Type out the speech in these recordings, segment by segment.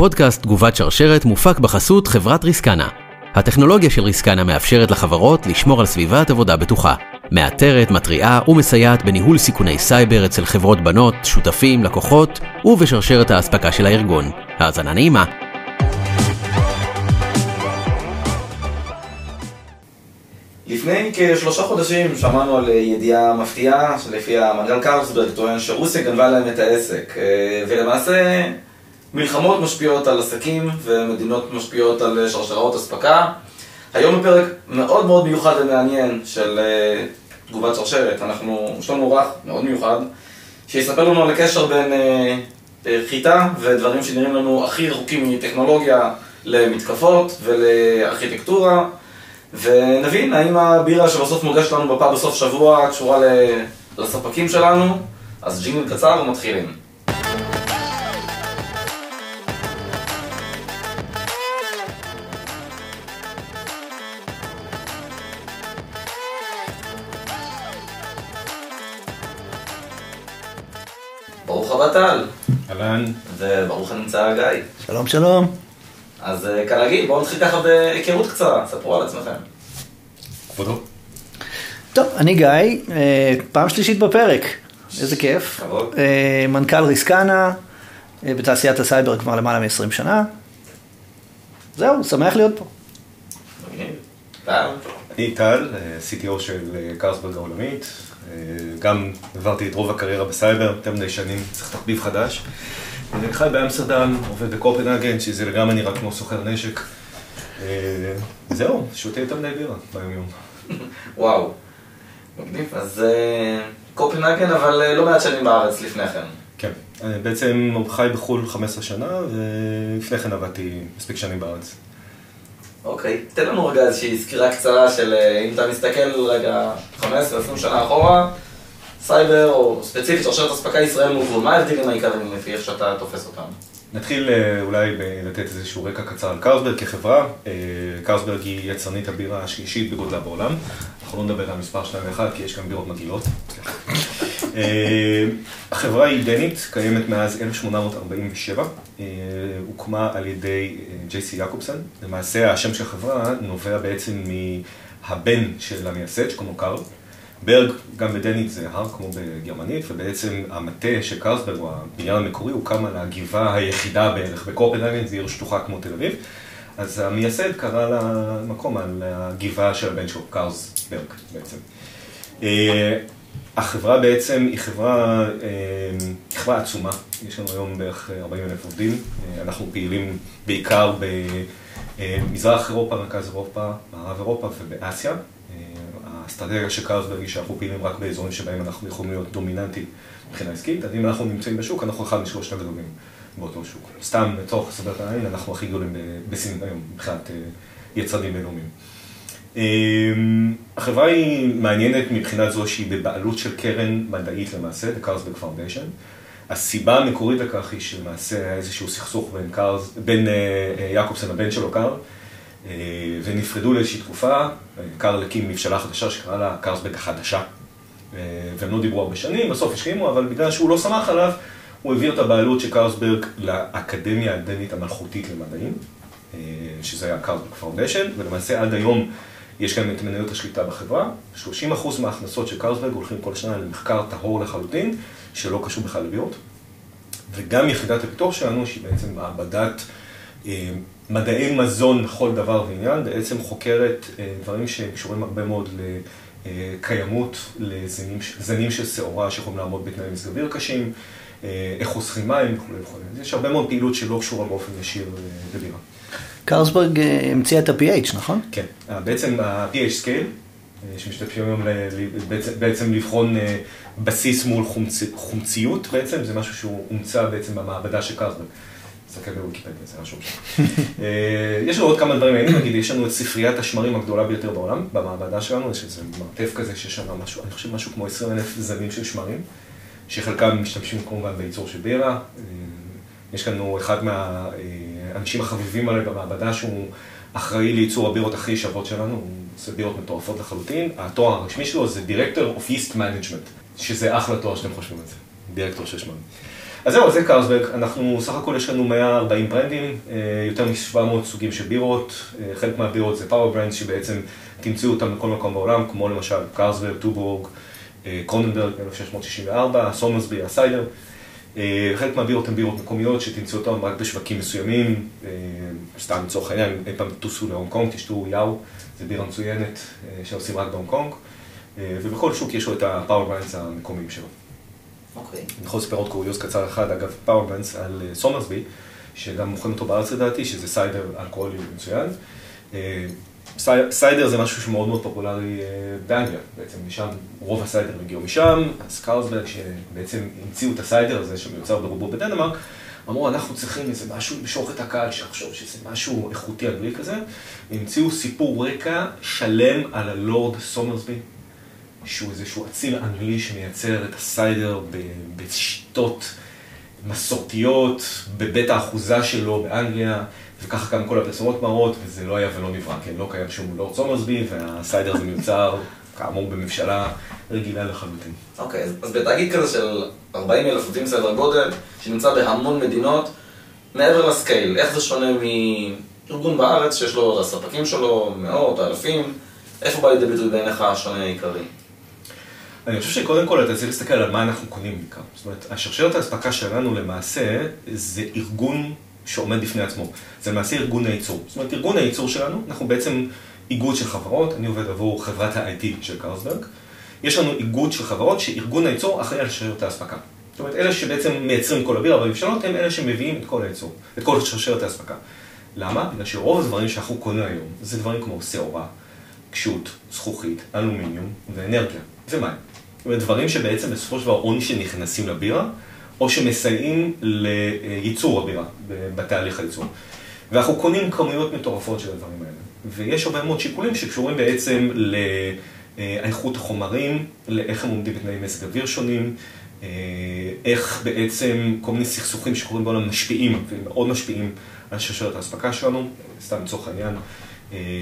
הפודקאסט תגובת שרשרת מופק בחסות חברת ריסקנה. הטכנולוגיה של ריסקנה מאפשרת לחברות לשמור על סביבת עבודה בטוחה. מאתרת, מתריעה ומסייעת בניהול סיכוני סייבר אצל חברות בנות, שותפים, לקוחות ובשרשרת האספקה של הארגון. האזנה נעימה. לפני כשלושה חודשים שמענו על ידיעה מפתיעה שלפיה מנגל קרלסברג טוען שרוסיה גנבה להם את העסק ולמעשה מלחמות משפיעות על עסקים ומדינות משפיעות על שרשראות אספקה. היום בפרק מאוד מאוד מיוחד ומעניין של תגובת שרשרת. אנחנו, יש לנו אורח מאוד מיוחד שיספר לנו על הקשר בין חיטה ודברים שנראים לנו הכי רחוקים מטכנולוגיה למתקפות ולארכיטקטורה. ונבין האם הבירה שבסוף מוגש לנו בפאב בסוף שבוע קשורה לספקים שלנו. אז ג'ינגל קצר ומתחילים ברוך הבא טל אהלן. וברוך הנמצא גיא שלום שלום. אז כרגיל בואו נתחיל ככה בהיכרות קצרה, ספרו על עצמכם כבודו. טוב, אני גיא, אה, פעם שלישית בפרק, איזה כיף. כבוד. אה, מנכ"ל ריסקנה, אה, בתעשיית הסייבר כבר למעלה מ-20 שנה. זהו, שמח להיות פה. מגניב. טל? אני טל, CTO של קרלסברג העולמית. גם עברתי את רוב הקריירה בסייבר, יותר מדי שנים, צריך תחביב חדש. אני חי באמסטרדם, עובד בקופנהגן, שזה לגמרי נראה כמו סוחר נשק. זהו, שותה יותר מדי בירה ביום יום. וואו, מגניב. אז קופנהגן, אבל לא מעט שנים בארץ לפני כן. כן, בעצם חי בחו"ל 15 שנה, ולפני כן עבדתי מספיק שנים בארץ. אוקיי, תן לנו רגע איזושהי סקירה קצרה של אם אתה מסתכל רגע 15-20 שנה אחורה, סייבר או ספציפית שרשרת אספקה ישראל מול גבול, מה ההבדלים העיקריים לפי איך שאתה תופס אותם? נתחיל אולי לתת איזשהו רקע קצר על קרסברג כחברה. קרסברג היא יצרנית הבירה השלישית בגודלה בעולם. אנחנו לא נדבר על מספר 2 ו-1 כי יש גם בירות מגעילות. החברה היא דנית, קיימת מאז 1847, הוקמה על ידי ג'ייסי יעקובסון. למעשה השם של החברה נובע בעצם מהבן של המייסד שקוראים לו קארל. ברג, גם בדנית זה הר כמו בגרמנית, ובעצם המטה של קרסברג, או הבניין המקורי, הוקם על הגבעה היחידה בערך בקופנהגן, זו עיר שטוחה כמו תל אביב. אז המייסד קרא למקום על הגבעה של הבן שלו, קרסברג בעצם. החברה בעצם היא חברה, חברה עצומה, יש לנו היום בערך 40 אלף עובדים, אנחנו פעילים בעיקר במזרח אירופה, מרכז אירופה, מערב אירופה ובאסיה. האסטרטגיה של קרסברג היא שאנחנו פעילים רק באזורים שבהם אנחנו יכולים להיות דומיננטיים מבחינה עסקית, אז אם אנחנו נמצאים בשוק, אנחנו אחד משלושת הגדולים באותו שוק. סתם, לצורך סדר העין, אנחנו הכי גדולים בסין היום, מבחינת יצרנים בינלאומיים. החברה היא מעניינת מבחינת זו שהיא בבעלות של קרן מדעית למעשה, The Carlsberg Foundation. הסיבה המקורית לכך היא שלמעשה היה איזשהו סכסוך בין יעקובסון לבן שלו, קארל, ונפרדו לאיזושהי תקופה, קארל הקים מבשלה חדשה שקרא לה קרסברג החדשה. והם לא דיברו הרבה שנים, בסוף השלימו, אבל בגלל שהוא לא סמך עליו, הוא העביר את הבעלות של קרלסברג לאקדמיה הדנית המלכותית למדעים, שזה היה קרלסברג Foundation, ולמעשה עד היום יש גם את מניות השליטה בחברה. 30% מההכנסות של קרלסברג הולכים כל שנה למחקר טהור לחלוטין, שלא קשור בכלל לבירות. וגם יחידת הפיתוח שלנו, שהיא בעצם מעבדת מדעי מזון לכל דבר ועניין, בעצם חוקרת דברים שקשורים הרבה מאוד לקיימות, לזנים של שעורה שיכולים לעמוד בתנאי מזג אוויר קשים, איך חוסכים מים וכו' וכו'. יש הרבה מאוד פעילות שלא קשורה באופן ישיר לבירה. קרסברג המציאה את ה-PH, נכון? כן, בעצם ה-PH scale, שמשתמשים היום בעצם לבחון בסיס מול חומציות בעצם, זה משהו שהוא הומצא בעצם במעבדה של קרסברג. תסתכל בוויקיפדיה, זה שם. יש לנו עוד כמה דברים מעניינים, נגיד, יש לנו את ספריית השמרים הגדולה ביותר בעולם, במעבדה שלנו, יש איזה מרתף כזה שיש שם משהו, אני חושב משהו כמו 20 אלף זנים של שמרים, שחלקם משתמשים כמובן בייצור של בירה. יש לנו אחד מהאנשים החביבים עליי במעבדה שהוא אחראי לייצור הבירות הכי שוות שלנו, הוא עושה בירות מטורפות לחלוטין, התואר הרשמי שלו זה Director of Yeast Management, שזה אחלה תואר שאתם חושבים על זה, דירקטור של שמרים. אז זהו, זה קרלסברג, אנחנו סך הכל יש לנו 140 ברנדים, אה, יותר מ-700 סוגים של בירות, אה, חלק מהבירות זה power brands שבעצם תמצאו אותם בכל מקום בעולם, כמו למשל קרלסברג, טובורג, אה, קרוננבורג 1664, סומרסבי, הסיידר. חלק מהבירות הן בירות מקומיות שתמצאו אותן רק בשווקים מסוימים, סתם לצורך העניין, אי פעם תטוסו להונג קונג, תשתו יאו, זה בירה מצוינת שעושים רק בהונג קונג, ובכל שוק יש לו את ה power brands המקומיים שלו. אוקיי. אני יכול לספר עוד קוריוז קצר אחד, אגב, power brands על אה, סומרסבי, שגם מוכרים אותו בארץ לדעתי, שזה סיידר אלכוהולי מצוין. סיידר זה משהו שמאוד מאוד פופולרי אה, באנגליה, בעצם משם, רוב הסיידר הגיעו משם, אז קרלסברג שבעצם המציאו את הסיידר הזה שמיוצר ברובו בדנמרק, אמרו אנחנו צריכים איזה משהו למשוך את הקהל שיחשוב שזה משהו איכותי אנגלי כזה, המציאו סיפור רקע שלם על הלורד סומרסבי, שהוא איזשהו אציל אנגלי שמייצר את הסיידר בשיטות מסורתיות, בבית האחוזה שלו באנגליה, וככה גם כל הפרסומות מראות, וזה לא היה ולא נברא, כן, לא קיים שום לורד סומרסבי, והסיידר הזה מיוצר, כאמור, בממשלה רגילה לחלוטין. אוקיי, okay, אז בתאגיד כזה של 40 אלף עובדים סדר גודל, שנמצא בהמון מדינות, מעבר לסקייל, איך זה שונה מארגון בארץ שיש לו את הספקים שלו, מאות, אלפים, איפה בא לידי ביטוי בעיניך השונה העיקרי? אני חושב שקודם כל אתה צריך להסתכל על מה אנחנו קונים בעיקר. זאת אומרת, השרשרת האספקה שלנו למעשה זה ארגון שעומד בפני עצמו. זה למעשה ארגון הייצור. זאת אומרת, ארגון הייצור שלנו, אנחנו בעצם איגוד של חברות, אני עובד עבור חברת ה-IT של קרסברג. יש לנו איגוד של חברות שארגון הייצור אחראי על שרשרת האספקה. זאת אומרת, אלה שבעצם מייצרים כל אוויר, אבל בממשלות הם אלה שמביאים את כל הייצור, את כל שרשרת האספקה. למה? בגלל שרוב הדברים שאנחנו קונים היום זה דברים כמו שעורה, קשות, זכוכית, אלומיניום ואנרגיה ומים. זאת אומרת, דברים שבעצם בסופו של דבר עוני שנכנסים לבירה, או שמסייעים לייצור הבירה בתהליך הייצור. ואנחנו קונים כמויות מטורפות של הדברים האלה. ויש הרבה מאוד שיקולים שקשורים בעצם לאיכות החומרים, לאיך הם עומדים בתנאי מזג אוויר שונים, איך בעצם כל מיני סכסוכים שקורים בעולם משפיעים, ומאוד משפיעים על שרשרת האספקה שלנו, סתם לצורך העניין,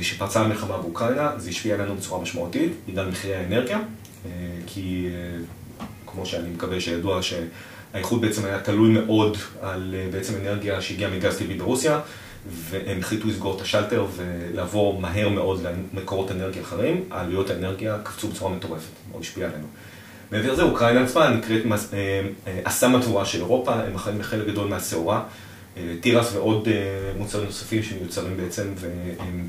שפרצה המלחמה באוקראינה, זה השפיע עלינו בצורה משמעותית, בגלל מחירי האנרגיה. אה, כי אה, כמו שאני מקווה שידוע שהאיחוד בעצם היה תלוי מאוד על אה, בעצם אנרגיה שהגיעה מגז טבעי ברוסיה והם החליטו לסגור את השלטר ולעבור מהר מאוד למקורות אנרגיה אחרים, העלויות האנרגיה קפצו בצורה מטורפת, מאוד השפיע עלינו. מעבר לזה, אוקראינה עצמה נקראת אסם התבואה של אירופה, הם אחראים לחלק גדול מהשעורה, תירס ועוד מוצרים נוספים שמיוצרים בעצם והם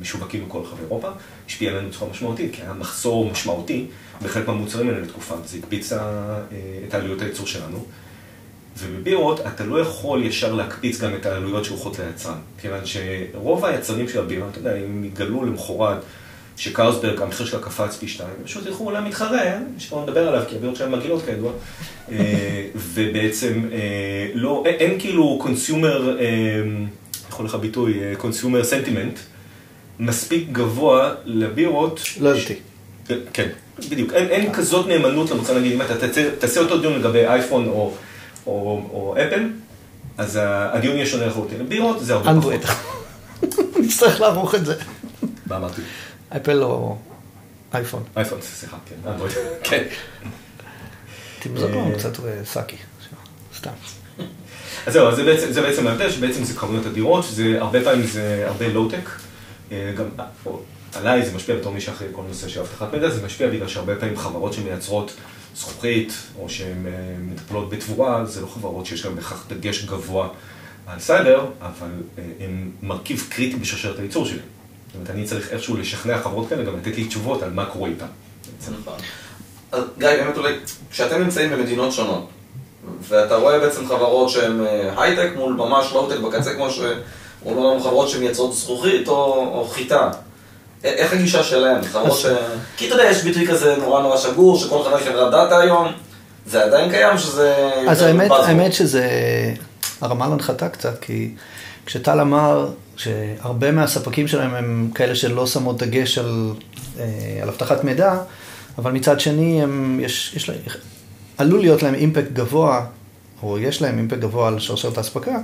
משווקים בכל רחבי אירופה, השפיע עלינו בצורה משמעותית, כי היה מחסור משמעותי בחלק מהמוצרים האלה לתקופה, וזה הקפיץ אה, את העלויות הייצור שלנו. ובבירות אתה לא יכול ישר להקפיץ גם את העלויות שהולכות ליצרן, כיוון שרוב היצרנים של הבירה, אתה יודע, אם יתגלו למחרת שקרסברג, המחיר שלה קפץ פי שתיים, פשוט ילכו אולי מתחרה, שכבר נדבר עליו, כי הבירות שלהם מגעילות כידוע, אה, ובעצם אה, לא, אין כאילו consumer, יכול לך ביטוי, consumer sentiment, מספיק גבוה לבירות. לא ידעתי. כן, בדיוק. אין, אין כזאת נאמנות למוצר, נגיד, אם אתה תעשה, אותו דיון לגבי אייפון או, או, או אפל, אז הדיון יהיה שונה לחלוטין. בירות זה הרבה אנדרואיד. נצטרך לערוך את זה. מה אמרתי? אפל או אייפון. אייפון, סליחה, כן, אנדרואיד, כן. תמזוג לנו קצת סאקי, סתם. אז זהו, אז זה בעצם, ההבדל, שבעצם זה כמויות אדירות, שזה הרבה פעמים זה הרבה לואו-טק. אה, גם עליי זה משפיע בתור מי שאחראי כל נושא של אבטחת מידע, זה משפיע בגלל שהרבה פעמים חברות שמייצרות זכוכית, או שהן אה, מטפלות בתבואה, זה לא חברות שיש להן בכך דגש גבוה על סייבר, אבל אה, הן מרכיב קריטי בשרשרת הייצור שלי. זאת אומרת, אני צריך איכשהו לשכנע חברות כאלה, גם לתת לי תשובות על מה קורה איתן. נכון. אז גיא, באמת אולי, כשאתם נמצאים במדינות שונות, ואתה רואה בעצם חברות שהן הייטק מול ממש לואו-טק בקצה, כמו ש... אומרים לנו חברות שמייצרות זכוכית או, או חיטה. איך הגישה שלהם? חברות ש... כי אתה יודע, יש ביטוי כזה נורא נורא שגור, שכל חברה היא חברת דאטה היום, זה עדיין קיים שזה... אז האמת, האמת שזה הרמה להנחתה קצת, כי כשטל אמר שהרבה מהספקים שלהם הם כאלה שלא שמות דגש על, אה, על אבטחת מידע, אבל מצד שני הם, יש, יש להם, עלול להיות להם אימפקט גבוה, או יש להם אימפקט גבוה על שרשרת האספקה.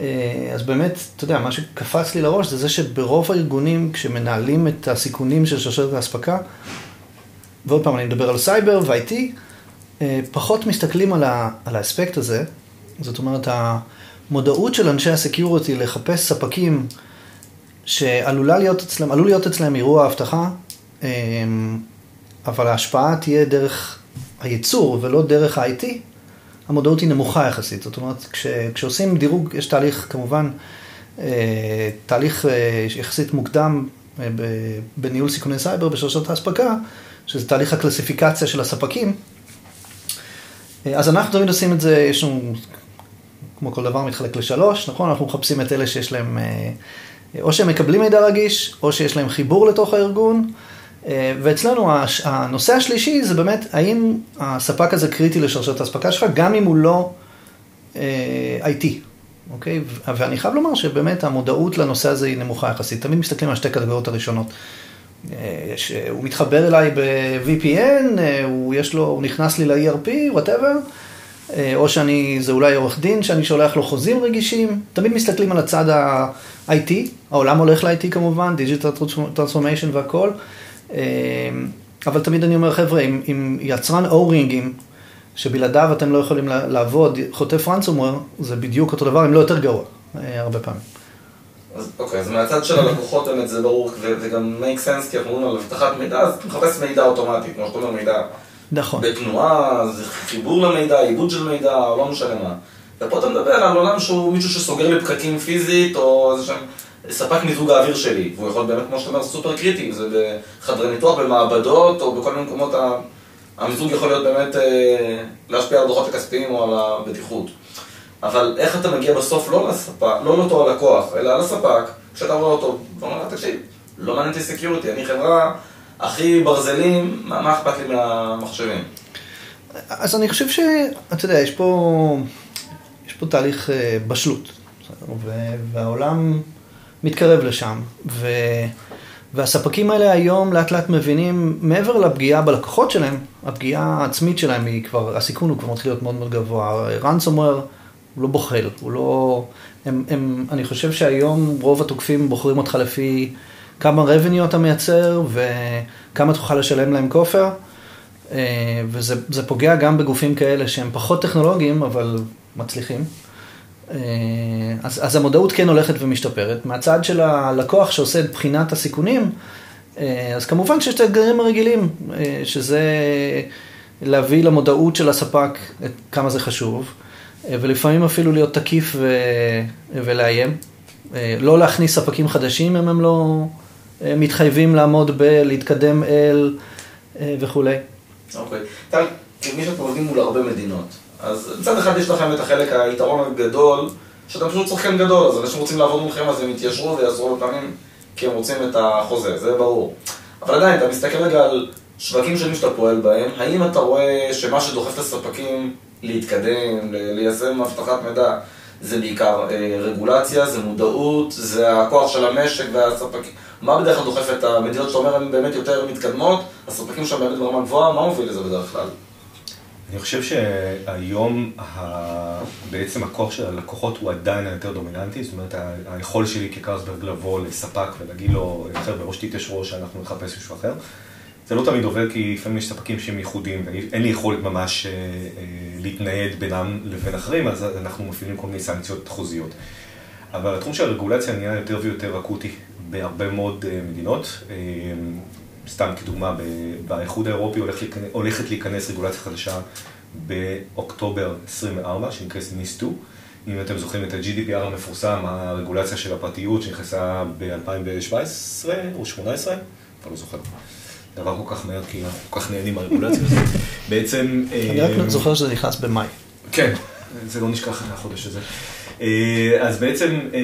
אה, אז באמת, אתה יודע, מה שקפץ לי לראש זה זה שברוב הארגונים, כשמנהלים את הסיכונים של שרשרת האספקה, ועוד פעם, אני מדבר על סייבר ו-IT, אה, פחות מסתכלים על, ה, על האספקט הזה, זאת אומרת, המודעות של אנשי ה security לחפש ספקים שעלול להיות אצלם, עלול להיות אצלם אירוע אבטחה, אה, אבל ההשפעה תהיה דרך הייצור ולא דרך ה-IT, המודעות היא נמוכה יחסית. זאת אומרת, כש, כשעושים דירוג, יש תהליך כמובן, אה, תהליך יחסית מוקדם בניהול סיכוני סייבר בשרשרת האספקה, שזה תהליך הקלסיפיקציה של הספקים. אז אנחנו תמיד עושים את זה, יש לנו, כמו כל דבר, מתחלק לשלוש, נכון? אנחנו מחפשים את אלה שיש להם, אה, או שהם מקבלים מידע רגיש, או שיש להם חיבור לתוך הארגון. אה, ואצלנו הנושא השלישי זה באמת, האם הספק הזה קריטי לשרשרת האספקה שלך, גם אם הוא לא אה, IT, אוקיי? ואני חייב לומר שבאמת המודעות לנושא הזה היא נמוכה יחסית. תמיד מסתכלים על שתי קטגוריות הראשונות. הוא מתחבר אליי ב-VPN, הוא, לו, הוא נכנס לי ל-ERP, וואטאבר, או שאני, זה אולי עורך דין שאני שולח לו חוזים רגישים, תמיד מסתכלים על הצד ה-IT, העולם הולך ל-IT כמובן, Digital Transformation והכל, אבל תמיד אני אומר, חבר'ה, אם, אם יצרן אורינגים, שבלעדיו אתם לא יכולים לעבוד, חוטף ransomware, זה בדיוק אותו דבר, אם לא יותר גרוע, הרבה פעמים. אז אוקיי, אז מהצד של הלקוחות באמת זה ברור, וגם make sense, כי אנחנו מדברים על אבטחת מידע, אז אתה מחפש מידע אוטומטי, כמו שאתה אומר מידע נכון. בתנועה, זה חיבור למידע, עיבוד של מידע, לא משנה מה. ופה אתה מדבר על עולם שהוא מישהו שסוגר לי פקקים פיזית, או איזה שם ספק מיזוג האוויר שלי, והוא יכול באמת, כמו שאתה אומר, סופר קריטי, זה בחדרי ניתוח, במעבדות, או בכל מיני מקומות, המיזוג יכול להיות באמת אה, להשפיע על הדוחות הכספיים או על הבטיחות. אבל איך אתה מגיע בסוף לא לספק, לא לאותו הלקוח, אלא לספק, כשאתה רואה אותו, ואומר לה, תקשיב, לא מעניין אותי security, אני חברה הכי ברזלים, מה, אכפת לי מהמחשבים? אז אני חושב שאתה יודע, יש פה, יש פה תהליך אה, בשלות, והעולם מתקרב לשם, ו... והספקים האלה היום לאט לאט מבינים, מעבר לפגיעה בלקוחות שלהם, הפגיעה העצמית שלהם היא כבר, הסיכון הוא כבר מתחיל להיות מאוד מאוד גבוה. ransomware הוא לא בוחל, הוא לא... הם, הם, אני חושב שהיום רוב התוקפים בוחרים אותך לפי כמה revenue אתה מייצר וכמה תוכל לשלם להם כופר. אה, וזה פוגע גם בגופים כאלה שהם פחות טכנולוגיים, אבל מצליחים. אה, אז, אז המודעות כן הולכת ומשתפרת. מהצד של הלקוח שעושה את בחינת הסיכונים, אה, אז כמובן שיש את האתגרים הרגילים, שזה להביא למודעות של הספק את כמה זה חשוב. ולפעמים אפילו להיות תקיף ו... ולאיים. לא להכניס ספקים חדשים אם הם לא מתחייבים לעמוד ב... להתקדם אל אה, וכולי. אוקיי. טל, כמי שאתם עובדים מול הרבה מדינות, אז מצד אחד יש לכם את החלק, היתרון הגדול, שאתם פשוט שחקן גדול, אז אנשים רוצים לעבוד מולכם, אז הם יתיישרו ויעזרו לפעמים כי הם רוצים את החוזה, זה ברור. אבל עדיין, אתה מסתכל רגע על שווקים שונים שאתה פועל בהם, האם אתה רואה שמה שדוחף את הספקים להתקדם, ליישם אבטחת מידע, זה בעיקר אה, רגולציה, זה מודעות, זה הכוח של המשק והספקים. מה בדרך כלל דוחף את המדינות שאתה אומר הן באמת יותר מתקדמות, הספקים שם באמת ברמה גבוהה, מה מוביל לזה בדרך כלל? אני חושב שהיום בעצם הכוח של הלקוחות הוא עדיין היותר דומיננטי, זאת אומרת היכולת שלי כקרסברג לבוא לספק ולהגיד לו, חבר'ה, או שתתיישרו שאנחנו נחפש מישהו אחר. זה לא תמיד עובד כי לפעמים יש ספקים שהם ייחודיים ואין לי יכולת ממש אה, אה, להתנייד בינם לבין אחרים, אז אנחנו מפעילים כל מיני סנקציות חוזיות. אבל התחום של הרגולציה נהיה יותר ויותר אקוטי בהרבה מאוד אה, מדינות. סתם כדוגמה, באיחוד האירופי הולכת להיכנס רגולציה חדשה באוקטובר 24, שנקראת NIS2. אם אתם זוכרים את ה-GDPR המפורסם, הרגולציה של הפרטיות שנכנסה ב-2017 או 2018, כבר לא זוכר. דבר כל כך מהר, כי אנחנו כל כך נהנים מהרגולציה הזאת. בעצם... אני רק אה, זוכר שזה נכנס במאי. כן, זה לא נשכח אחרי החודש הזה. אה, אז בעצם אה,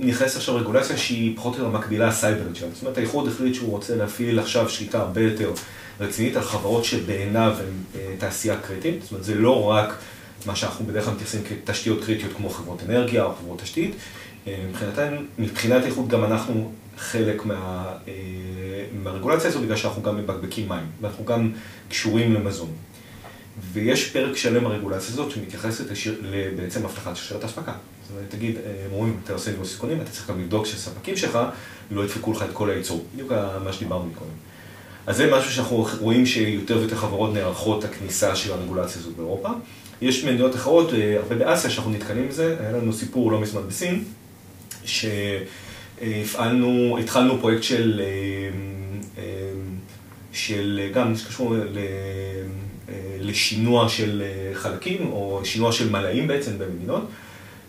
נכנס עכשיו רגולציה שהיא פחות או יותר מקבילה הסייברית שלנו. זאת אומרת, האיחוד החליט שהוא רוצה להפעיל עכשיו שליטה הרבה יותר רצינית על חברות שבעיניו הן תעשייה קריטית. זאת אומרת, זה לא רק מה שאנחנו בדרך כלל מתייחסים כתשתיות קריטיות כמו חברות אנרגיה או חברות תשתית. מבחינתנו, מבחינת האיחוד גם אנחנו חלק מה, אה, מהרגולציה הזו, בגלל שאנחנו גם מבקבקים מים, ואנחנו גם קשורים למזון. ויש פרק שלם ברגולציה הזאת שמתייחסת בעצם הבטחת שרשרת אספקה. זאת אומרת, תגיד, אה, הם אומרים, אתה עושה ניהול סיכונים, אתה צריך גם לבדוק שהספקים שלך לא ידפקו לך את כל הייצור. בדיוק מה שדיברנו מקודם. אז זה משהו שאנחנו רואים שיותר ויותר חברות נערכות הכניסה של הרגולציה הזאת באירופה. יש מדינות אחרות, אה, הרבה באסיה, שאנחנו נתקנים בזה, היה לנו סיפור לא מזמן בסין, שהפעלנו, התחלנו פרויקט של, אה, אה, של גם שקשור לשינוע של חלקים, או שינוע של מלאים בעצם במדינות.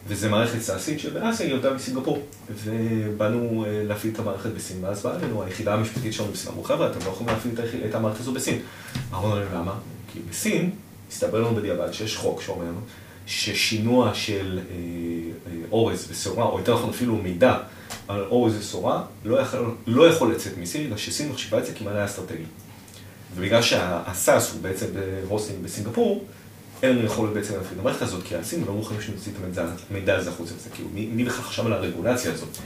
וזה מערכת סאסית שבאסיה היא עובדה מסינגפור. ובאנו להפעיל את המערכת בסין, ואז באה אלינו היחידה המשפטית שלנו בסין, אמרו חבר'ה, אתם לא יכולים להפעיל את המערכת הזו בסין. אמרנו להם למה? כי בסין הסתבר לנו בדיעבד שיש חוק שאומר ששינוע של אה, אה, אורז ושעורה, או יותר נכון אפילו מידע על אורז ושעורה, לא, לא יכול לצאת מסין, אלא שסין מחשיבה את זה כמעלה אסטרטגי. ובגלל שה SaaS הוא בעצם ב hosting בסינגפור, אין לנו יכולת בעצם להפעיל את המערכת הזאת, כי הסינים לא מוכנים שנוציא את המידע הזה החוצה לזה, כאילו מי בכלל חשב על הרגולציה הזאת?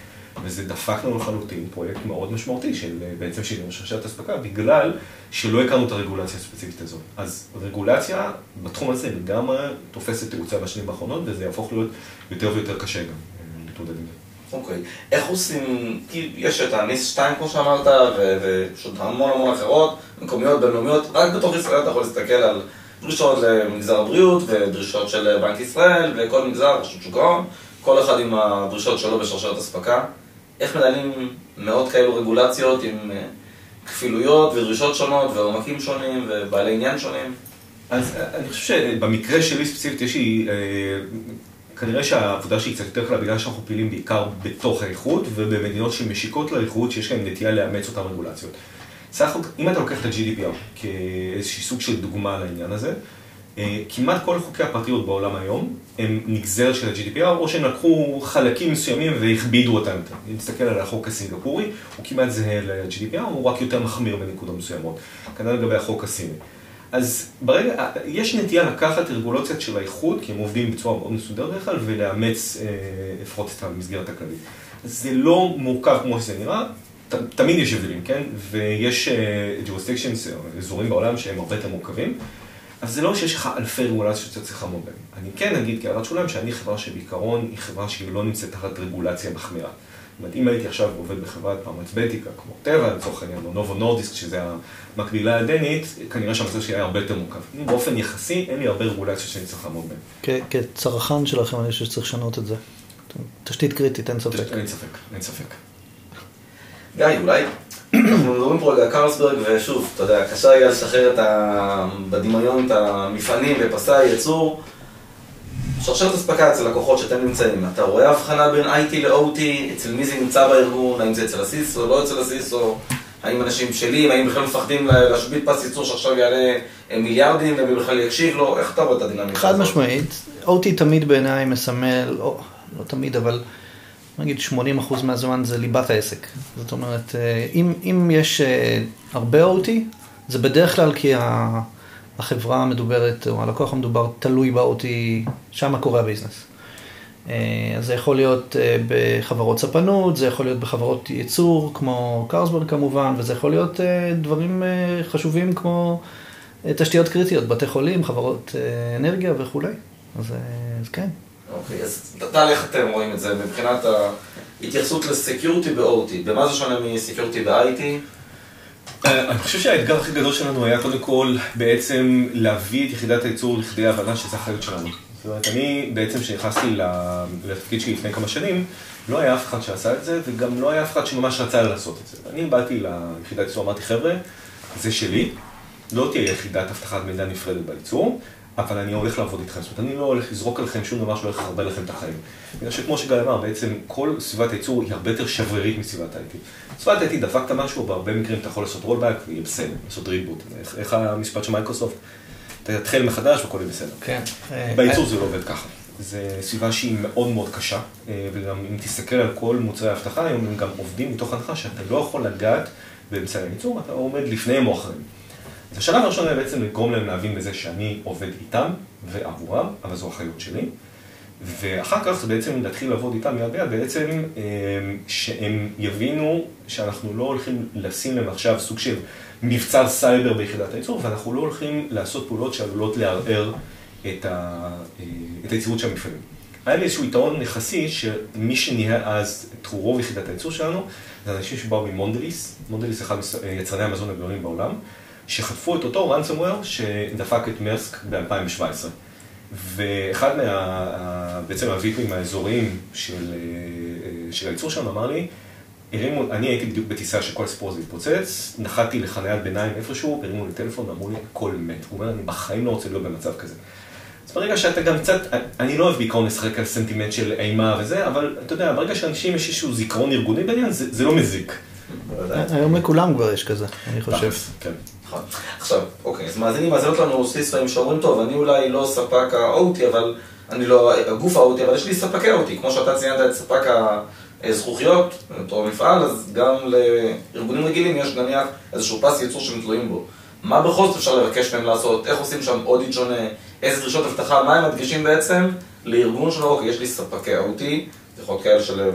וזה דפק לנו לחלוטין פרויקט מאוד משמעותי של בעצם שינוי שרשרת אספקה, בגלל שלא הכרנו את הרגולציה הספציפית הזאת. אז רגולציה בתחום הזה לגמרי תופסת תאוצה בשנים האחרונות, וזה יהפוך להיות יותר ויותר קשה גם אה, להתמודד עם זה. אוקיי, איך עושים, כי יש את הניס 2 כמו שאמרת, ופשוט המון המון אחרות, מקומיות, בינלאומיות, רק בתוך ישראל אתה יכול להסתכל על דרישות למגזר הבריאות, ודרישות של בנק ישראל, וכל מגזר, רשות שוק ההון, כל אחד עם הדרישות שלו בשרשרת אספקה. איך מנהלים מאות כאלו רגולציות עם אה, כפילויות ודרישות שונות ועומקים שונים ובעלי עניין שונים? אז אה, אני חושב שבמקרה שלי ספציפית יש לי, אה, כנראה שהעבודה שלי קצת יותר קלה בגלל שאנחנו פעילים בעיקר בתוך האיחוד ובמדינות שמשיקות לאיחוד שיש להן נטייה לאמץ אותן רגולציות. סך הכל, אם אתה לוקח את ה-GDPR כאיזשהו סוג של דוגמה לעניין הזה, אה, כמעט כל חוקי הפרטיות בעולם היום הם נגזר של ה-GDPR, או שהם לקחו חלקים מסוימים והכבידו אותם. אם נסתכל על החוק הסינגפורי, הוא כמעט זהה ל-GDPR, הוא רק יותר מחמיר בנקודות מסוימות. כנראה לגבי החוק הסיני. אז ברגע, אה, יש נטייה לקחת רגולציות של האיחוד, כי הם עובדים בצורה מאוד מסודרת בדרך כלל, ולאמץ אה, לפחות את המסגרת הכללית. זה לא מורכב כמו שזה נראה, ת, תמיד יש הבדלים, כן? ויש jurisdictions, אזורים בעולם שהם הרבה יותר מורכבים. אז זה לא שיש לך אלפי רגולציות שאתה צריך לעמוד בהן. אני כן אגיד כהערת שוליים שאני חברה שבעיקרון היא חברה שהיא לא נמצאת תחת רגולציה מחמירה. זאת אומרת, אם הייתי עכשיו עובד בחברת פרמצבטיקה, כמו טבע, לצורך העניין, או נובו נורדיסק, שזה המקבילה הדנית, כנראה שהמצב שלי היה הרבה יותר מורכב. באופן יחסי, אין לי הרבה רגולציות שאני צריך לעמוד בהן. כצרכן שלכם, אני חושב שצריך לשנות את זה. תשתית קריטית, אין ספק. אין ספק, אין ספק. גיא, אולי אנחנו מדברים פה על קרלסברג, ושוב, אתה יודע, קשה היה לשחרר את ה... בדמיון את המפעלים ופסי הייצור. שרשרת אספקה אצל לקוחות שאתם נמצאים, אתה רואה הבחנה בין IT ל-OT, אצל מי זה נמצא בארגון, האם זה אצל הסיסו, לא אצל הסיסו, האם אנשים שלי, האם בכלל מפחדים להשבית פס ייצור שעכשיו יעלה מיליארדים ומי בכלל יקשיב לו, איך אתה רואה את הדינמיקה הזאת? חד משמעית, OT תמיד בעיניי מסמל, לא, לא תמיד, אבל נגיד 80% מהזמן זה ליבת העסק. זאת אומרת, אה, אם, אם יש אה, הרבה OT, זה בדרך כלל כי החברה המדוברת, או הלקוח המדובר, תלוי ב-OT, שם קורה הביזנס. אה, אז זה יכול להיות בחברות ספנות, זה יכול להיות בחברות ייצור, כמו קרסברג כמובן, וזה יכול להיות דברים חשובים כמו תשתיות קריטיות, בתי חולים, חברות אנרגיה וכולי. אז, אז כן. אוקיי, אז טל, איך אתם רואים את זה מבחינת ההתייחסות לסקיורטי ב-OT? במה זה שונה מסקיורטי ב-IT? אה, אני חושב שהאתגר הכי גדול שלנו היה קודם כל בעצם להביא את יחידת הייצור לכדי הבנה שזה החיות שלנו. זאת אומרת, אני בעצם כשנכנסתי לתפקיד שלי לפני כמה שנים, לא היה אף אחד שעשה את זה, וגם לא היה אף אחד שממש רצה לעשות את זה. אני באתי ליחידת הייצור, אמרתי, חבר'ה, זה שלי, לא תהיה יחידת אבטחת מידע נפרדת בייצור, אבל אני הולך לעבוד איתכם, זאת אומרת, אני לא הולך לזרוק עליכם שום דבר שלא לחרבל לכם את החיים. בגלל שכמו שגל אמר, בעצם כל סביבת הייצור היא הרבה יותר שברירית מסביבת ה-IT. סביבת ה-IT דפקת משהו, בהרבה מקרים אתה יכול לעשות רולבק ויהיה בסדר, לעשות ריבוט. איך המשפט של מייקרוסופט? אתה תתחיל מחדש והכל יהיה בסדר. כן. בייצור זה לא עובד ככה. זו סביבה שהיא מאוד מאוד קשה, אה, וגם אם תסתכל על כל מוצרי האבטחה, היום הם גם עובדים מתוך הנחה שאתה לא יכול לגעת באמצעי הייצור, אתה עומד לפניהם או אחריהם. אז השלב הראשון היה בעצם לגרום להם להבין בזה שאני עובד איתם ועבורם, אבל זו אחריות שלי. ואחר כך בעצם להתחיל לעבוד איתם יד ביד, בעצם אה, שהם יבינו שאנחנו לא הולכים לשים להם עכשיו סוג של מבצר סייבר ביחידת הייצור, ואנחנו לא הולכים לעשות פעולות שעלולות לערער את, ה, אה, את היציבות של המפעלים. היה לי איזשהו יתרון יחסי, שמי שניהל אז את רוב יחידת הייצור שלנו, זה אנשים שבאו ממונדליס, מונדליס אחד מיצרני המזון הגדולים בעולם, שחטפו את אותו ransomware שדפק את מארסק ב-2017. ואחד מה... בעצם ה VPים האזוריים של, של הייצור שלנו אמר לי, הרימו, אני הייתי בדיוק בטיסה שכל הסיפור הזה התפוצץ, נחתתי לחניית ביניים איפשהו, הרימו לי טלפון ואמרו לי, הכל מת. הוא אומר, אני בחיים לא רוצה להיות במצב כזה. אז ברגע שאתה גם קצת, אני לא אוהב בעיקרון לשחק על סנטימנט של אימה וזה, אבל אתה יודע, ברגע שאנשים יש איזשהו זיכרון ארגוני בעניין, זה, זה לא מזיק. היום לכולם כבר יש כזה, אני חושב. כן. נכון. עכשיו, אוקיי, אז מאזינים, מאזינות לנו סיסטרים שאומרים, טוב, אני אולי לא ספק ה-OT, אבל אני לא הגוף ה-OT, אבל יש לי ספקי OT, כמו שאתה ציינת את ספק הזכוכיות, אותו מפעל, אז גם לארגונים רגילים יש נניח איזשהו פס ייצור שהם תלויים בו. מה בכל זאת אפשר לבקש מהם לעשות? איך עושים שם אודיט שונה? איזה דרישות אבטחה? מה הם מדגישים בעצם לארגון שלו? אוקיי, יש לי ספקי OT, יכול להיות כאלה של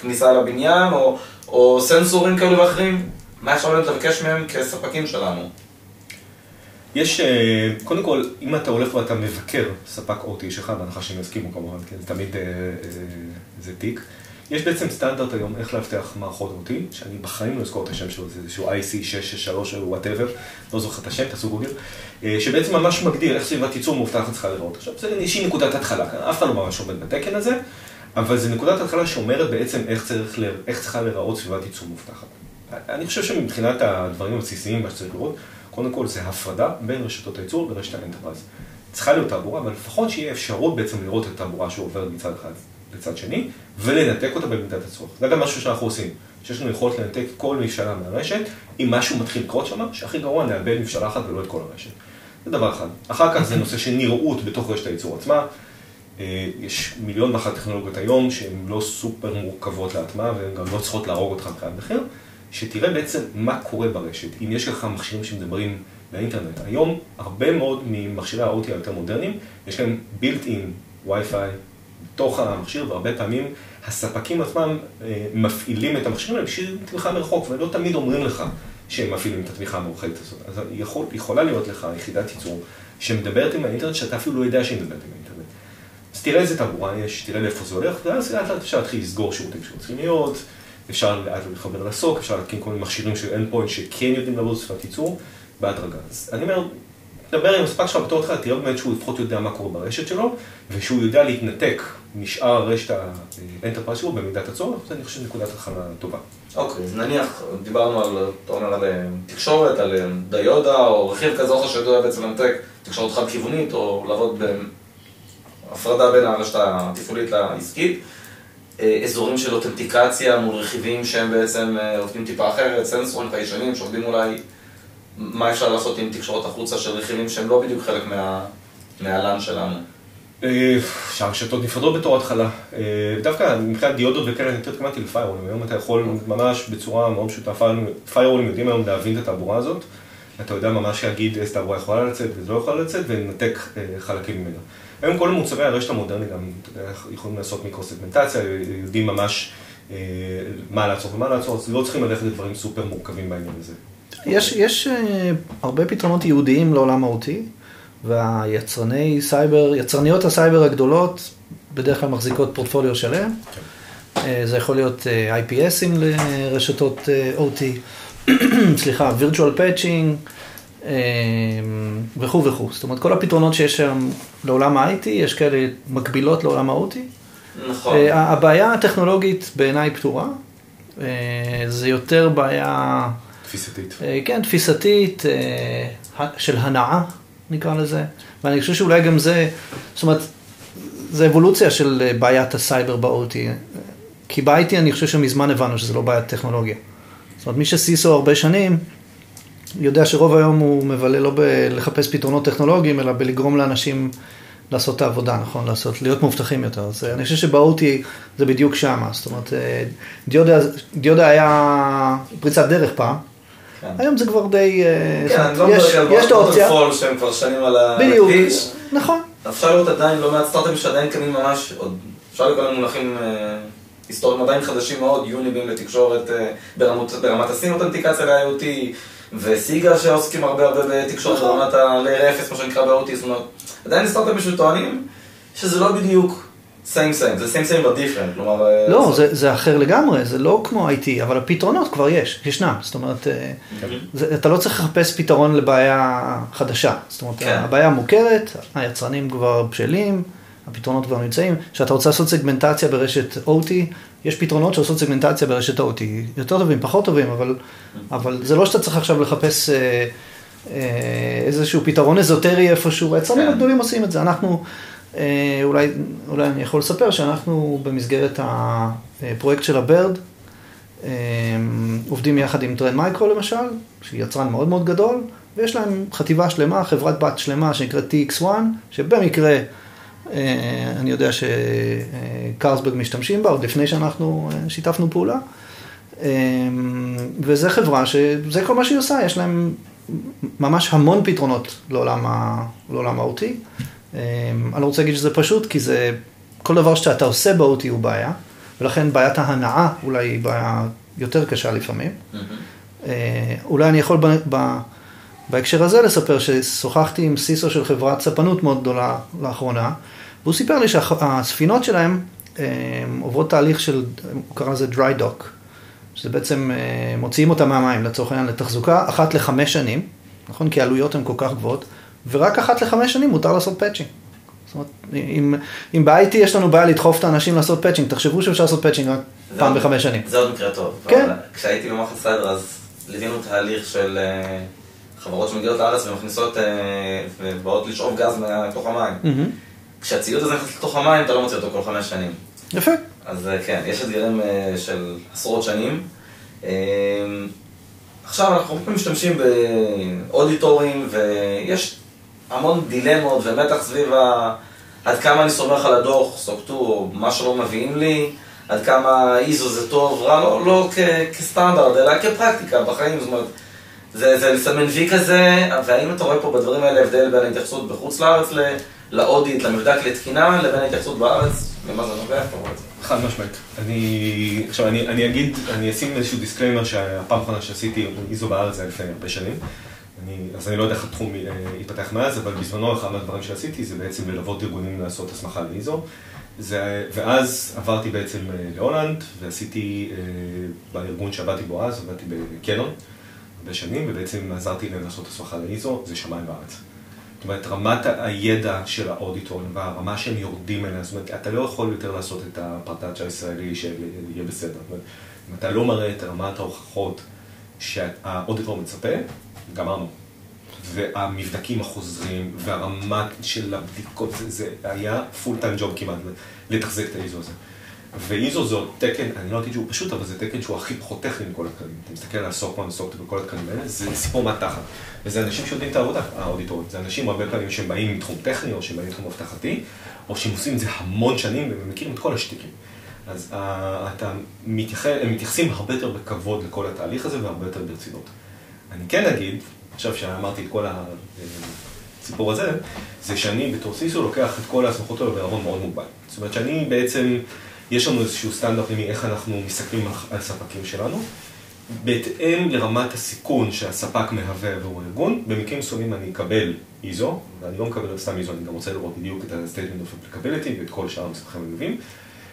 כניסה לבניין, או, או סנסורים כאלה ואחרים. מה אפשר באמת לבקש מהם כספקים שלנו? יש, קודם כל, אם אתה הולך ואתה מבקר ספק OT שלך, בהנחה שהם יסכימו כמובן, זה תמיד אה, אה, זה תיק, יש בעצם סטנדרט היום איך לאבטח מערכות OT, שאני בחיים לא אזכור את השם שלו, זה איזשהו IC663 או whatever, לא זוכר את השם, תעשו גוגל, שבעצם ממש מגדיר איך סביבת ייצור מאובטחת צריכה לראות. עכשיו, זה איזושהי נקודת התחלה, אף אחד לא ממש עומד בתקן הזה, אבל זה נקודת התחלה שאומרת בעצם איך, צריך, איך צריכה להיראות סביבת ייצור מאובטחת. אני חושב שמבחינת הדברים הבסיסיים, מה שצריך לראות, קודם כל זה הפרדה בין רשתות הייצור לרשת ה enterprise. צריכה להיות תעבורה, אבל לפחות שיהיה אפשרות בעצם לראות את התעבורה שעוברת מצד אחד לצד שני, ולנתק אותה במידת הצורך. זה גם משהו שאנחנו עושים, שיש לנו יכולת לנתק כל מבשלה מהרשת, אם משהו מתחיל לקרות שם, שהכי גרוע נאבד מבשלה אחת ולא את כל הרשת. זה דבר אחד. אחר כך זה נושא של נראות בתוך רשת הייצור עצמה. יש מיליון ואחת טכנולוגיות היום שהן לא סופר מורכבות להטמעה והן גם לא צריכות להרוג אותך מבחינת מחיר. שתראה בעצם מה קורה ברשת, אם יש לך מכשירים שמדברים באינטרנט. היום, הרבה מאוד ממכשירי ה-OT היותר מודרניים, יש להם built-in Wi-Fi בתוך המכשיר, והרבה פעמים הספקים עצמם מפעילים את המכשירים האלה בשביל תמיכה מרחוק, ולא תמיד אומרים לך שהם מפעילים את התמיכה המאוחדת הזאת. אז יכול, יכולה להיות לך יחידת ייצור שמדברת עם האינטרנט, שאתה אפילו לא יודע שהיא מדברת עם האינטרנט. אז תראה איזה תעבורה יש, תראה לאיפה זה הולך, ואז לאט לאט אפשר להתחיל לסגור שירותים שצריכים להיות. אפשר לאט לחבר לסוק, אפשר להתקין כל מיני מכשירים של endpoint שכן יודעים לעבוד בשפת ייצור, בהדרגה. אז אני אומר, דבר עם הספק שלך בתור התחלה, תראה באמת שהוא לפחות יודע מה קורה ברשת שלו, ושהוא יודע להתנתק משאר רשת ה enterprise שלו במידת הצורך, זה אני חושב נקודת התחלה טובה. אוקיי, אז נניח, דיברנו על, אתה אומר, על תקשורת, על דיודה, או רכיב כזה או אחר שיודע בעצם לנתק תקשורת חד-כיוונית, או לעבוד בהפרדה בין הרשת התפעולית לעסקית. אזורים של אותנטיקציה מול רכיבים שהם בעצם עובדים טיפה אחרת, סנסורים חיישנים שעובדים אולי מה אפשר לעשות עם תקשורות החוצה של רכיבים שהם לא בדיוק חלק מהלן שלנו. שהרשתות נפרדות בתור התחלה. דווקא מבחינת דיודות וכאלה, אני יותר התכוונתי לפיירולים. היום אתה יכול ממש בצורה מאוד פשוטה, פיירולים יודעים היום להבין את התעבורה הזאת. אתה יודע ממש להגיד איזה תעבורה יכולה לצאת ואיזה לא יכולה לצאת, ולנתק חלקים ממנה. היום כל מוצרי הרשת המודרני גם, יכולים לעשות מיקרו-סגמנטציה, יודעים ממש מה לעצור ומה לעצור, אז לא צריכים ללכת לדברים סופר מורכבים בעניין הזה. יש, יש הרבה פתרונות ייעודיים לעולם ה-OT, והיצרני סייבר, יצרניות הסייבר הגדולות, בדרך כלל מחזיקות פורטפוליו שלם. זה יכול להיות IPSים לרשתות OT, סליחה, virtual patching. וכו' וכו'. זאת אומרת, כל הפתרונות שיש שם לעולם ה-IT, יש כאלה מקבילות לעולם ה-OT. נכון. הבעיה הטכנולוגית בעיניי פתורה. זה יותר בעיה... תפיסתית. כן, תפיסתית, של הנאה, נקרא לזה. ואני חושב שאולי גם זה, זאת אומרת, זה אבולוציה של בעיית הסייבר ב-OT. כי ב-IT אני חושב שמזמן הבנו שזה לא בעיית טכנולוגיה. זאת אומרת, מי שסיסו הרבה שנים, יודע שרוב היום הוא מבלה לא בלחפש פתרונות טכנולוגיים, אלא בלגרום לאנשים לעשות את העבודה, נכון? לעשות, להיות מאובטחים יותר. אז אני חושב שבאותי זה בדיוק שמה. זאת אומרת, דיודה, דיודה היה פריצת דרך פעם. כן. היום זה כבר די... כן, אני לא מדבר על ווטרפול שהם כבר שנים על הכביש. בדיוק, נכון. אפשר לראות עדיין לא מעט סטארט-אפים שעדיין קנים ממש, עוד אפשר לקרוא להם מונחים היסטוריים עדיין חדשים מאוד, יוניבים לתקשורת ברמת הסים אותנטיקציה ל-IoT. וסיגה שעוסקים הרבה הרבה בתקשורת ברמת ה-Layer 0, מה שנקרא ב-OT, זאת אומרת, עדיין סטארט-אפים שטוענים שזה לא בדיוק סיים סיים, זה סיים סיים different, כלומר... אה, לא, זה- זה, אחר לגמרי, זה לא כמו IT, אבל הפתרונות כבר יש, ישנם. זאת אומרת, אה, זה, אתה לא צריך לחפש פתרון לבעיה חדשה. זאת אומרת, כן. הבעיה מוכרת, היצרנים כבר בשלים, הפתרונות כבר נמצאים. כשאתה רוצה לעשות סגמנטציה ברשת OT, יש פתרונות שעושות סגמנטציה ברשת OT. יותר טובים, פחות טובים, אבל, אבל זה לא שאתה צריך עכשיו לחפש אה, אה, איזשהו פתרון אזוטרי איפשהו, היצרנים כן. הגדולים עושים את זה. אנחנו, אה, אולי, אולי אני יכול לספר שאנחנו במסגרת הפרויקט של הברד, אה, עובדים יחד עם טרנד מייקרו למשל, שהיא יצרן מאוד מאוד גדול, ויש להם חטיבה שלמה, חברת בת שלמה שנקראת TXOne, שבמקרה אני יודע שקרלסברג משתמשים בה, עוד לפני שאנחנו אה, שיתפנו פעולה. אה, וזו חברה שזה כל מה שהיא עושה, יש להם ממש המון פתרונות לעולם, ה, לעולם ה-OT. אה, אני לא רוצה להגיד שזה פשוט, כי זה, כל דבר שאתה עושה ב-OT הוא בעיה, ולכן בעיית ההנאה אולי היא בעיה יותר קשה לפעמים. אה, אולי אני יכול ב, ב, בהקשר הזה לספר ששוחחתי עם סיסו של חברת ספנות מאוד גדולה לאחרונה, והוא סיפר לי שהספינות שלהם אה, עוברות תהליך של, הוא קרא לזה dry dock, שזה בעצם אה, מוציאים אותה מהמים לצורך העניין לתחזוקה אחת לחמש שנים, נכון? כי העלויות הן כל כך גבוהות, ורק אחת לחמש שנים מותר לעשות patching. זאת אומרת, אם, אם ב-IT יש לנו בעיה לדחוף את האנשים לעשות patching, תחשבו שאפשר לעשות patching רק פעם עוד- בחמש שנים. זה עוד מקרה טוב. כן. כשהייתי במערך סייבר אז ליווינו תהליך של אה, חברות שמגיעות לארץ ומכניסות ובאות לשאוב גז מתוך המים. מהמם. כשהציוד הזה נכנס לתוך המים אתה לא מוציא אותו כל חמש שנים. יפה. אז אה, כן, יש אתגרים אה, של עשרות שנים. אה, עכשיו אנחנו משתמשים באודיטורים ויש המון דילמות ומתח סביב ה... עד כמה אני סומך על הדוח, סוקטו, או מה שלא מביאים לי, עד כמה איזו זה טוב, רע, לא, לא כ- כסטנדרט, אלא כפרקטיקה בחיים, זאת אומרת, זה, זה לסמן וי כזה, והאם אתה רואה פה בדברים האלה הבדל בין ההתייחסות בחוץ לארץ ל- ל audit, למבדק לתקינה, לבין ההתייחסות בארץ, ומה זה נובע. חד משמעית. אני, עכשיו אני, אני אגיד, אני אשים איזשהו דיסקליימר שהפעם האחרונה שעשיתי ISO בארץ זה היה לפני הרבה שנים. אני, אז אני לא יודע איך התחום אה, התפתח מאז, אבל בזמנו אחד מהדברים שעשיתי זה בעצם ללוות ארגונים לעשות הסמכה ל ISO. זה, ואז עברתי בעצם אה, להולנד ועשיתי, אה, בארגון שעבדתי בו אז, עבדתי בקנון הרבה שנים, ובעצם עזרתי להם לעשות הסמכה לאיזו, זה שמיים בארץ. זאת אומרת, רמת הידע של האודיטורים והרמה שהם יורדים אליה, זאת אומרת, אתה לא יכול יותר לעשות את הפרטאצ' הישראלי שיהיה בסדר. זאת אומרת, אם אתה לא מראה את רמת ההוכחות שהאודיטור מצפה, גמרנו. והמבדקים החוזרים והרמת של הבדיקות, זה היה פול טיים ג'וב כמעט, לתחזק את האיזו הזה. ואיזו זה עוד תקן, אני לא אגיד שהוא פשוט, אבל זה תקן שהוא הכי פחות טכני מכל התקנים. אתה מסתכל על סוקמן וסוקטו וכל התקנים האלה, זה סיפור מהתחת. וזה אנשים שיודעים את העבודה, האודיטורים. זה אנשים הרבה פעמים שהם באים מתחום טכני, או שהם באים מתחום אבטחתי, או שהם עושים את זה המון שנים, והם מכירים את כל השטיקים. אז uh, אתה מתייחס, הם מתייחסים הרבה יותר בכבוד לכל התהליך הזה, והרבה יותר ברצינות. אני כן אגיד, עכשיו שאמרתי את כל הסיפור הזה, זה שאני בתור סיסו לוקח את כל ההסמכות האלו בערבון מאוד מוגבל. זאת אומרת שאני בעצם, יש לנו איזשהו סטנדרט פנימי איך אנחנו מסתכלים על- על ספקים שלנו, בהתאם לרמת הסיכון שהספק מהווה עבור הארגון, במקרים מסוימים אני אקבל איזו, ואני לא מקבל סתם איזו, אני גם רוצה לראות בדיוק את ה-statement of applicability ואת כל שאר המסמכים הנלווים,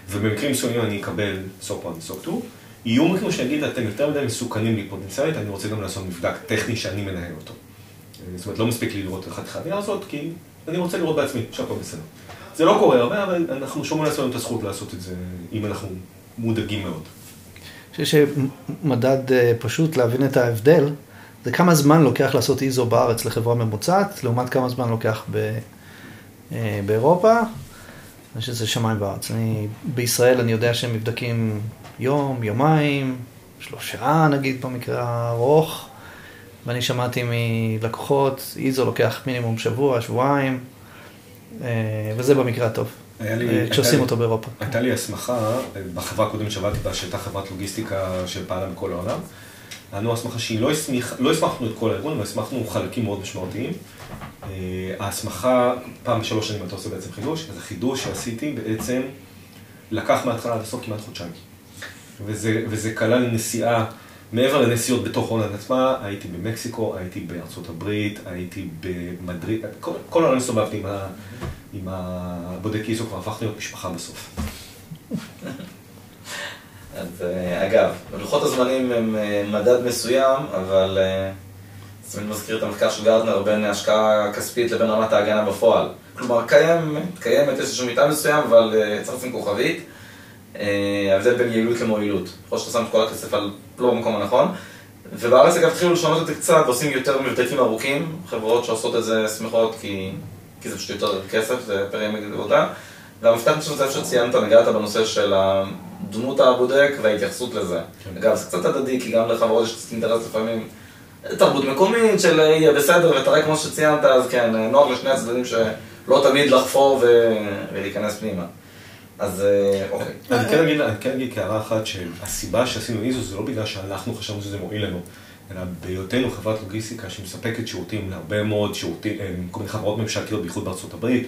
ובמקרים מסוימים אני אקבל סוק 1 וסוק 2. יהיו מקרים שיגיד, אתם יותר מדי מסוכנים לי פוטנציאלית, אני רוצה גם לעשות מבדק טכני שאני מנהל אותו. זאת אומרת, לא מספיק לי לראות איך התחנה הזאת, כי אני רוצה לראות בעצמי שהכל בסדר. זה לא קורה הרבה, אבל אנחנו שומעים לעצמנו את הזכות לעשות את זה, אם אנחנו מודאגים מאוד. אני חושב שמדד אה, פשוט להבין את ההבדל, זה כמה זמן לוקח לעשות איזו בארץ לחברה ממוצעת, לעומת כמה זמן לוקח ב, אה, באירופה. אני חושב שזה שמיים וארץ. אני, בישראל אני יודע שהם מבדקים יום, יומיים, שלושה נגיד במקרה הארוך, ואני שמעתי מלקוחות, איזו לוקח מינימום שבוע, שבועיים, וזה במקרה הטוב, לי- אה, כשעושים לי- אותו באירופה. הייתה לי הסמכה אה, בחברה הקודמת שעבדתי בה, שהייתה חברת לוגיסטיקה שפעלה בכל העולם. לנו הסמכה שהיא לא הסמיכה, לא הסמכנו את כל הארגון, אבל הסמכנו חלקים מאוד משמעותיים. אה, ההסמכה, פעם בשלוש שנים אתה עושה בעצם חידוש, אז החידוש שעשיתי בעצם לקח מההתחלה עד הסוף כמעט חודשיים. וזה, וזה כלל נסיעה, מעבר לנסיעות בתוך הולנד עצמה, הייתי במקסיקו, הייתי בארצות הברית, הייתי במדריד, כל, כל העולם הסתובבתי עם, עם הבודק איזו כבר הפך להיות משפחה בסוף. אז אה, אגב, לוחות הזמנים הם אה, מדד מסוים, אבל אה, זה תמיד מזכיר את המחקר של גרטנר בין השקעה כספית לבין רמת ההגנה בפועל. כלומר, קיימת, קיימת איזשהו מיטה מסוים, אבל צריך לשים כוכבית. ההבדל בין יעילות למועילות. יכול שאתה שם את כל הכסף על לא במקום הנכון. ובארץ אגב התחילו לשנות את זה קצת, ועושים יותר מבדקים ארוכים. חברות שעושות את זה שמחות כי, כי זה פשוט יותר כסף, זה פר ימי עבודה. והמפתח פשוט זה שציינת, נגעת בנושא של דמות הבודק וההתייחסות לזה. כן. אגב, זה קצת הדדי, כי גם לחברות יש קצת אינטרס לפעמים. תרבות מקומית של יהיה בסדר ותראה כמו שציינת, אז כן, נוח לשני הצדדים שלא תמיד לחפור ו... ולהיכנס פנימה. אז אה, אוקיי. אני כן אגיד, אני כן אגיד כהערה אחת שהסיבה שעשינו איזו זה לא בגלל שאנחנו חשבנו שזה מועיל לנו, אלא בהיותנו חברת לוגיסטיקה שמספקת שירותים להרבה מאוד שירותים, אה, כל מיני חברות ממשלתיות, בייחוד בארצות הברית,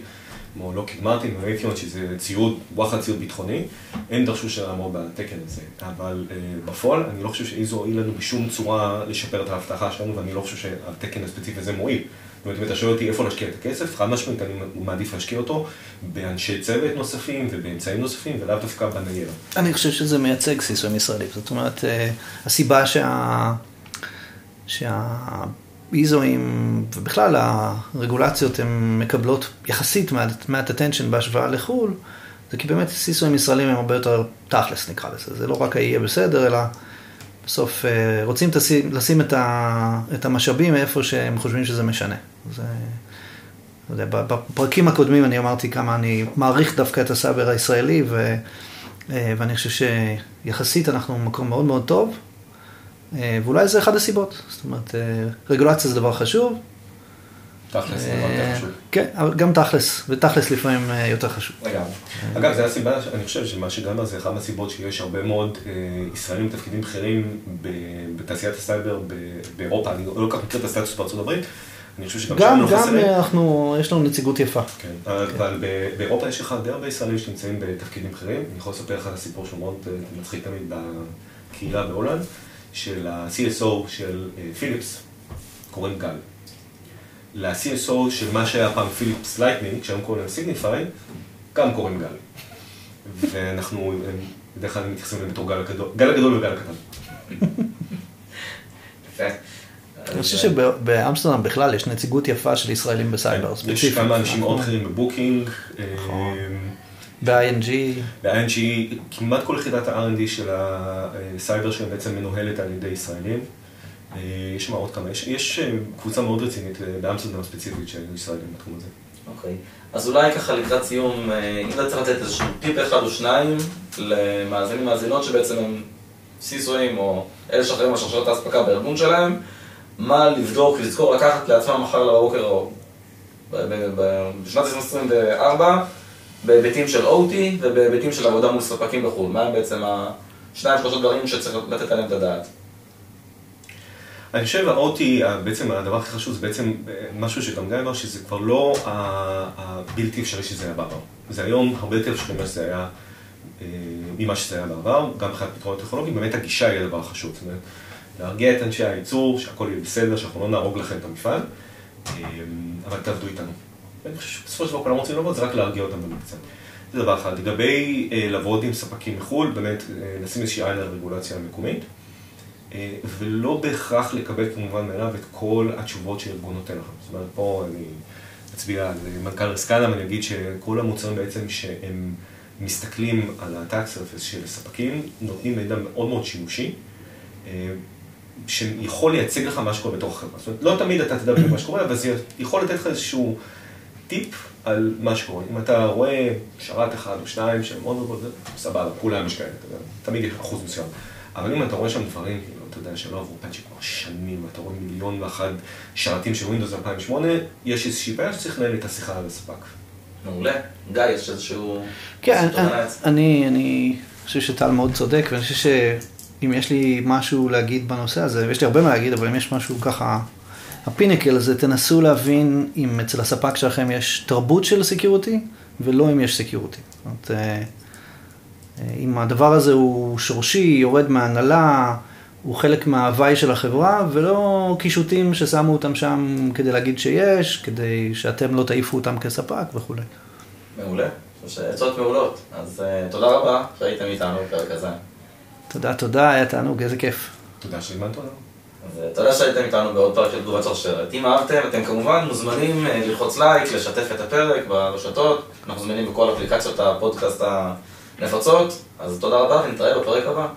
כמו לוקיד מרטין ורייטיון, שזה ציוד, וואחד ציוד ביטחוני, הם דרשו שנעמוד בתקן הזה. אבל בפועל, אני לא חושב שאיזו הועיל לנו בשום צורה לשפר את ההבטחה שלנו, ואני לא חושב שהתקן הספציפי הזה מועיל. זאת אומרת, אם אתה שואל אותי איפה להשקיע את הכסף, חד משמעית אני מעדיף להשקיע אותו באנשי צוות נוספים ובאמצעים נוספים, ולאו דווקא בניירת. אני חושב שזה מייצג סיסויים ישראלים. זאת אומרת, אה, הסיבה שה... שה... איזואים, ובכלל הרגולציות הן מקבלות יחסית מעט attention בהשוואה לחו"ל, זה כי באמת סיסואים ישראלים הם הרבה יותר תכלס נקרא לזה, זה לא רק היהיה בסדר, אלא בסוף אה, רוצים תשים, לשים את, ה, את המשאבים איפה שהם חושבים שזה משנה. זה, לא יודע, בפרקים הקודמים אני אמרתי כמה אני מעריך דווקא את הסייבר הישראלי, ו, אה, ואני חושב שיחסית אנחנו במקום מאוד מאוד טוב. אה, ואולי זה אחד הסיבות. זאת אומרת, אה, רגולציה זה דבר חשוב. תכלס דבר אה, חשוב. כן, אבל גם תכלס, ותכלס לפעמים יותר חשוב. אגב, זו הסיבה, אני חושב שמה שגם זה אחד מהסיבות שיש הרבה מאוד ישראלים בתפקידים בכירים בתעשיית הסייבר באירופה, אני לא כל כך מכיר את הסטטוס בארצות הברית. אני חושב שגם חסרים. גם אנחנו, יש לנו נציגות יפה. כן, אבל באירופה יש לך די הרבה ישראלים שנמצאים בתפקידים בכירים. אני יכול לספר לך סיפור שמאוד מצחיק תמיד בקהילה בהולנד. של ה-CSO של פיליפס, קוראים גל. ל-CSO של מה שהיה פעם פיליפס לייטינג, כשהיום קוראים להם סיגניפיי, גם קוראים גל. ואנחנו בדרך כלל מתייחסים להם בתור גל הגדול, גל הגדול וגל הקטן. אני חושב שבאמסטרדם בכלל יש נציגות יפה של ישראלים בסייבר, ספציפית. יש כמה אנשים מאוד בכירים בבוקינג. נכון. ב-ING. ב-ING, כמעט כל יחידת ה-R&D של הסייבר שלהם בעצם מנוהלת על ידי ישראלים. אה, יש שם עוד כמה, יש, יש אה, קבוצה מאוד רצינית אה, באמסטרדם ספציפית של ישראלים בתחום הזה. אוקיי. אז אולי ככה לקראת סיום, אם אתה צריך לתת איזשהו טיפ אחד או שניים למאזינים ומאזינות שבעצם הם סיסואים או אלה שאחראים על שרשרת האספקה בארגון שלהם, מה לבדוק, לזכור, לקחת לעצמם מחר לבוקר או בשנת 2024 בהיבטים של OT ובהיבטים של עבודה מול ספקים בחו"ל. מה בעצם השניים שלושה דברים שצריך לתת עליהם את הדעת? אני חושב ה-OT, בעצם הדבר הכי חשוב זה בעצם אה, משהו שגם גיא אמר שזה כבר לא הבלתי אפשרי שזה היה בעבר. זה היום הרבה יותר אפשרי ממה שזה היה, אה, ממה שזה היה בעבר, גם מבחינת פתרונות טכנולוגיים, באמת הגישה היא הדבר החשוב. זאת אומרת, להרגיע את אנשי הייצור, שהכל יהיה בסדר, שאנחנו לא נהרוג לכם את המפעל, אה, אבל תעבדו איתנו. אני חושב שבסופו של דבר כולם רוצים לעבוד, זה רק להרגיע אותם באמת קצת. זה דבר אחד. לגבי לעבוד עם ספקים מחו"ל, באמת לשים איזושהי עין על רגולציה מקומית, ולא בהכרח לקבל כמובן מאליו את כל התשובות שהארגון נותן לכם. זאת אומרת, פה אני אצביע על מנכ"ל רסקאנה ואני אגיד שכל המוצרים בעצם שהם מסתכלים על ה-tax surface של הספקים, נותנים מידע מאוד מאוד שימושי. שיכול לייצג לך מה שקורה בתוך החברה. זאת אומרת, לא תמיד אתה תדע בדיוק מה שקורה, אבל זה יכול לתת לך איזשהו טיפ על מה שקורה. אם אתה רואה שרת אחד או שניים שהם מאוד מאוד, סבבה, כולם יש כאלה, תמיד יש אחוז מסוים. אבל אם אתה רואה שם דברים, אתה יודע, שלא עברו פאנצ'י כבר שנים, ואתה רואה מיליון ואחד שרתים של Windows 2008, יש איזושהי בעיה שצריך לנהל את השיחה על הספק. מעולה. גיא, יש איזשהו... כן, אני, אני חושב שטל מאוד צודק, ואני חושב שאם יש לי משהו להגיד בנושא הזה, ויש לי הרבה מה להגיד, אבל אם יש משהו ככה הפינקל הזה, תנסו להבין אם אצל הספק שלכם יש תרבות של סקיורטי, ולא אם יש סקיורטי. זאת אומרת, אה, אה, אם הדבר הזה הוא שורשי, יורד מהנהלה, הוא חלק מההוואי של החברה, ולא קישוטים ששמו אותם שם כדי להגיד שיש, כדי שאתם לא תעיפו אותם כספק וכולי. מעולה. חושב שעצות מעולות. אז uh, תודה רבה שהייתם איתנו בפרק הזה. תודה, תודה, היה תענוג, איזה כיף. תודה שהזמנת אותנו. אז uh, תודה שהייתם איתנו בעוד פרק של תגובת שרשרת. אם אהבתם, אתם כמובן מוזמנים ללחוץ לייק, לשתף את הפרק ברשתות. אנחנו זמינים בכל אפליקציות הפודקאסט הנפוצות. אז תודה רבה ונתראה בפרק הבא.